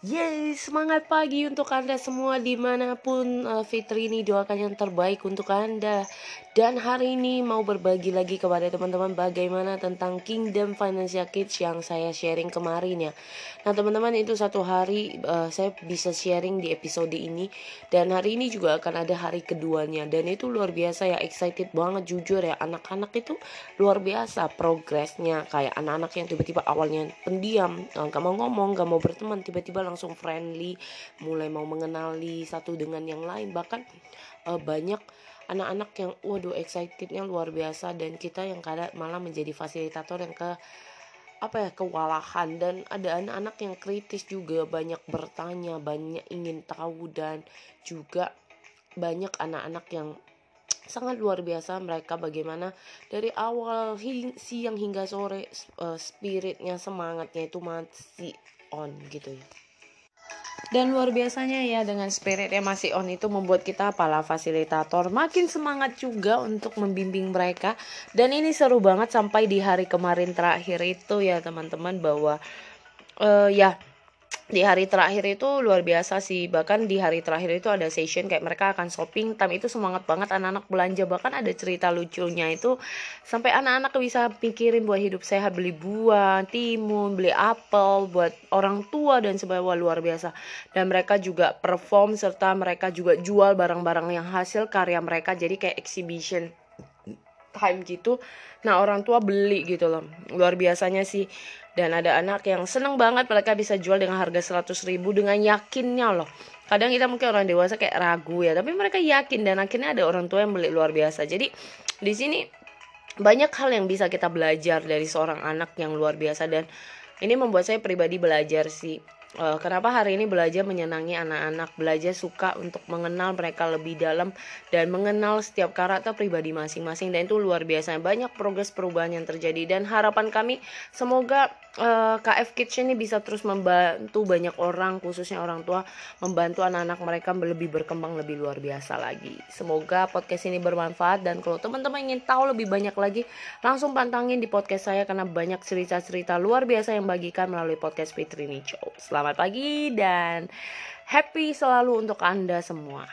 Yeay, semangat pagi untuk Anda semua di mana pun uh, Fitri ini doakan yang terbaik untuk Anda. Dan hari ini mau berbagi lagi kepada teman-teman bagaimana tentang Kingdom Financial Kids yang saya sharing kemarin ya. Nah teman-teman itu satu hari uh, saya bisa sharing di episode ini. Dan hari ini juga akan ada hari keduanya. Dan itu luar biasa ya, excited banget jujur ya. Anak-anak itu luar biasa progresnya. Kayak anak-anak yang tiba-tiba awalnya pendiam, gak mau ngomong, gak mau berteman Tiba-tiba langsung friendly mulai mau mengenali satu dengan yang lain. Bahkan uh, banyak anak-anak yang waduh excitednya luar biasa dan kita yang kadang malah menjadi fasilitator yang ke apa ya kewalahan. Dan ada anak-anak yang kritis juga banyak bertanya banyak ingin tahu dan juga banyak anak-anak yang sangat luar biasa mereka. Bagaimana dari awal hing, siang hingga sore uh, spiritnya semangatnya itu masih on gitu ya dan luar biasanya ya dengan spirit yang masih on itu membuat kita para fasilitator makin semangat juga untuk membimbing mereka. Dan ini seru banget sampai di hari kemarin terakhir itu ya teman-teman bahwa uh, ya di hari terakhir itu luar biasa sih. Bahkan di hari terakhir itu ada session kayak mereka akan shopping. Time itu semangat banget anak-anak belanja. Bahkan ada cerita lucunya itu sampai anak-anak bisa pikirin buat hidup sehat. Beli buah timun beli apel buat orang tua dan sebagainya. Luar biasa. Dan mereka juga perform serta mereka juga jual barang-barang yang hasil karya mereka. Jadi kayak exhibition time gitu. Nah orang tua beli gitu loh. Luar biasanya sih. Dan ada anak yang seneng banget mereka bisa jual dengan harga 100 ribu dengan yakinnya loh. Kadang kita mungkin orang dewasa kayak ragu ya tapi mereka yakin dan akhirnya ada orang tua yang beli luar biasa. Jadi di sini banyak hal yang bisa kita belajar dari seorang anak yang luar biasa dan ini membuat saya pribadi belajar sih uh, kenapa hari ini belajar menyenangi anak-anak? Belajar suka untuk mengenal mereka lebih dalam dan mengenal setiap karakter pribadi masing-masing. Dan itu luar biasa. Banyak progres perubahan yang terjadi. Dan harapan kami semoga uh, eh, KF Kids ini bisa terus membantu banyak orang khususnya orang tua membantu anak-anak mereka lebih berkembang lebih luar biasa lagi. Semoga podcast ini bermanfaat. Dan kalau teman-teman ingin tahu lebih banyak lagi langsung pantangin di podcast saya. Karena banyak cerita-cerita luar biasa yang bagikan melalui podcast Fitri Show selamat pagi dan happy selalu untuk anda semua